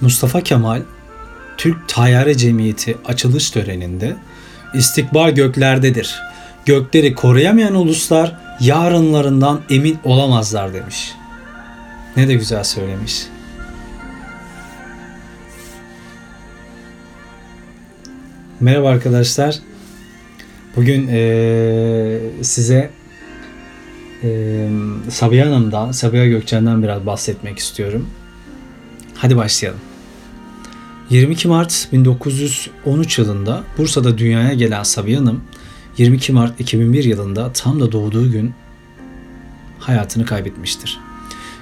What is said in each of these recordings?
Mustafa Kemal Türk Tayyare Cemiyeti açılış töreninde istikbal göklerdedir. Gökleri koruyamayan uluslar yarınlarından emin olamazlar demiş. Ne de güzel söylemiş. Merhaba arkadaşlar. Bugün eee, size eee Sabiha Hanım'dan, Sabiha Gökçen'den biraz bahsetmek istiyorum. Hadi başlayalım. 22 Mart 1913 yılında Bursa'da dünyaya gelen Sabiha Hanım, 22 Mart 2001 yılında tam da doğduğu gün hayatını kaybetmiştir.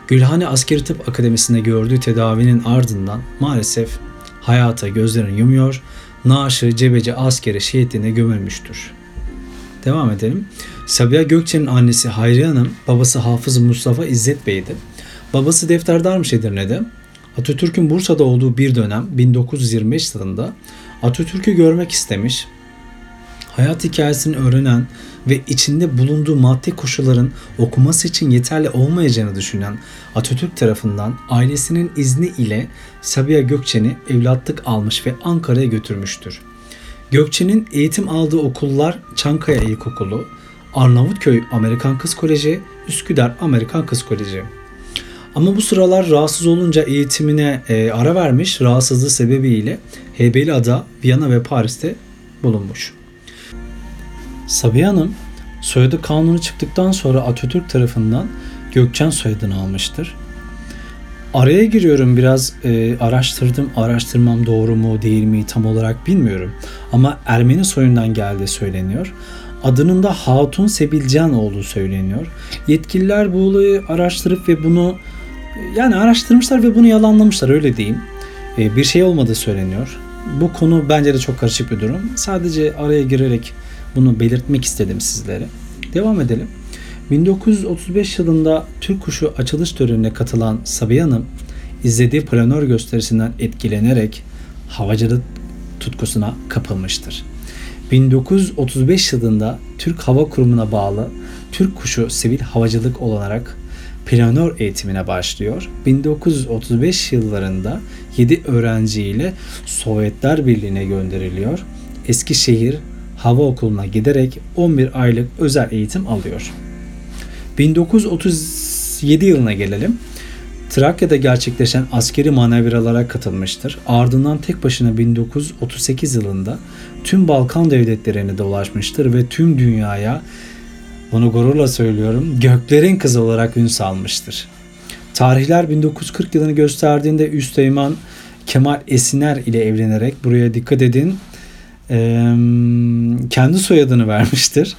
Gülhane Askeri Tıp Akademisi'nde gördüğü tedavinin ardından maalesef hayata gözlerini yumuyor, naaşı Cebeci askeri şehitliğine gömülmüştür. Devam edelim. Sabiha Gökçen'in annesi Hayriye Hanım, babası Hafız Mustafa İzzet Bey'di. Babası defterdarmış Edirne'de. Atatürk'ün Bursa'da olduğu bir dönem 1925 yılında Atatürk'ü görmek istemiş. Hayat hikayesini öğrenen ve içinde bulunduğu maddi koşulların okuması için yeterli olmayacağını düşünen Atatürk tarafından ailesinin izni ile Sabiha Gökçen'i evlatlık almış ve Ankara'ya götürmüştür. Gökçe'nin eğitim aldığı okullar Çankaya İlkokulu, Arnavutköy Amerikan Kız Koleji, Üsküdar Amerikan Kız Koleji. Ama bu sıralar rahatsız olunca eğitimine e, ara vermiş, rahatsızlığı sebebiyle Heybeliada, Viyana ve Paris'te bulunmuş. Sabiha Hanım soyadı kanunu çıktıktan sonra Atatürk tarafından Gökçen soyadını almıştır. Araya giriyorum biraz e, araştırdım. Araştırmam doğru mu değil mi tam olarak bilmiyorum. Ama Ermeni soyundan geldiği söyleniyor. Adının da Hatun Sebilcan olduğu söyleniyor. Yetkililer bu olayı araştırıp ve bunu yani araştırmışlar ve bunu yalanlamışlar öyle diyeyim. E, bir şey olmadığı söyleniyor. Bu konu bence de çok karışık bir durum. Sadece araya girerek bunu belirtmek istedim sizlere. Devam edelim. 1935 yılında Türk Kuşu açılış törenine katılan Sabiha Hanım, izlediği planör gösterisinden etkilenerek havacılık tutkusuna kapılmıştır. 1935 yılında Türk Hava Kurumu'na bağlı Türk Kuşu Sivil Havacılık olarak planör eğitimine başlıyor. 1935 yıllarında 7 öğrenciyle Sovyetler Birliği'ne gönderiliyor. Eskişehir Hava Okulu'na giderek 11 aylık özel eğitim alıyor. 1937 yılına gelelim. Trakya'da gerçekleşen askeri manevralara katılmıştır. Ardından tek başına 1938 yılında tüm Balkan devletlerine dolaşmıştır ve tüm dünyaya bunu gururla söylüyorum göklerin kızı olarak ün salmıştır. Tarihler 1940 yılını gösterdiğinde Üsteğmen Kemal Esiner ile evlenerek buraya dikkat edin kendi soyadını vermiştir.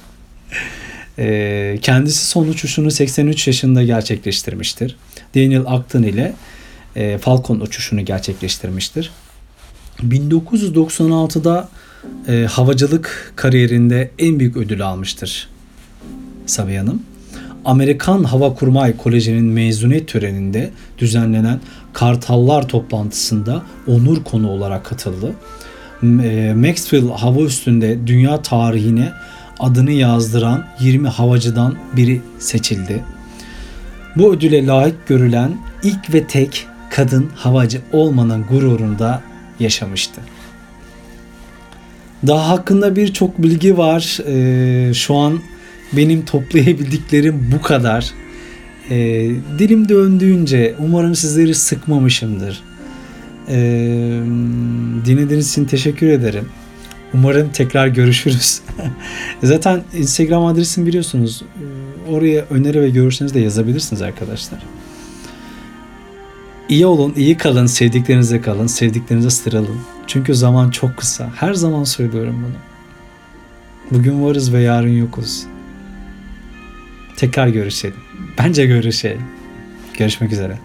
kendisi son uçuşunu 83 yaşında gerçekleştirmiştir. Daniel Acton ile Falcon uçuşunu gerçekleştirmiştir. 1996'da havacılık kariyerinde en büyük ödül almıştır Sabiha Hanım. Amerikan Hava Kurmay Koleji'nin mezuniyet töreninde düzenlenen Kartallar toplantısında onur konu olarak katıldı. Maxwell hava üstünde dünya tarihine adını yazdıran 20 havacıdan biri seçildi. Bu ödüle layık görülen ilk ve tek kadın havacı olmanın gururunda yaşamıştı. Daha hakkında birçok bilgi var. Ee, şu an benim toplayabildiklerim bu kadar. Ee, dilim döndüğünce umarım sizleri sıkmamışımdır. Ee, dinlediğiniz için teşekkür ederim. Umarım tekrar görüşürüz. Zaten Instagram adresimi biliyorsunuz. Ee, oraya öneri ve görüşlerinizi de yazabilirsiniz arkadaşlar. İyi olun, iyi kalın, sevdiklerinize kalın, sevdiklerinize sıralın. Çünkü zaman çok kısa. Her zaman söylüyorum bunu. Bugün varız ve yarın yokuz. Tekrar görüşelim. Bence görüşelim. Görüşmek üzere.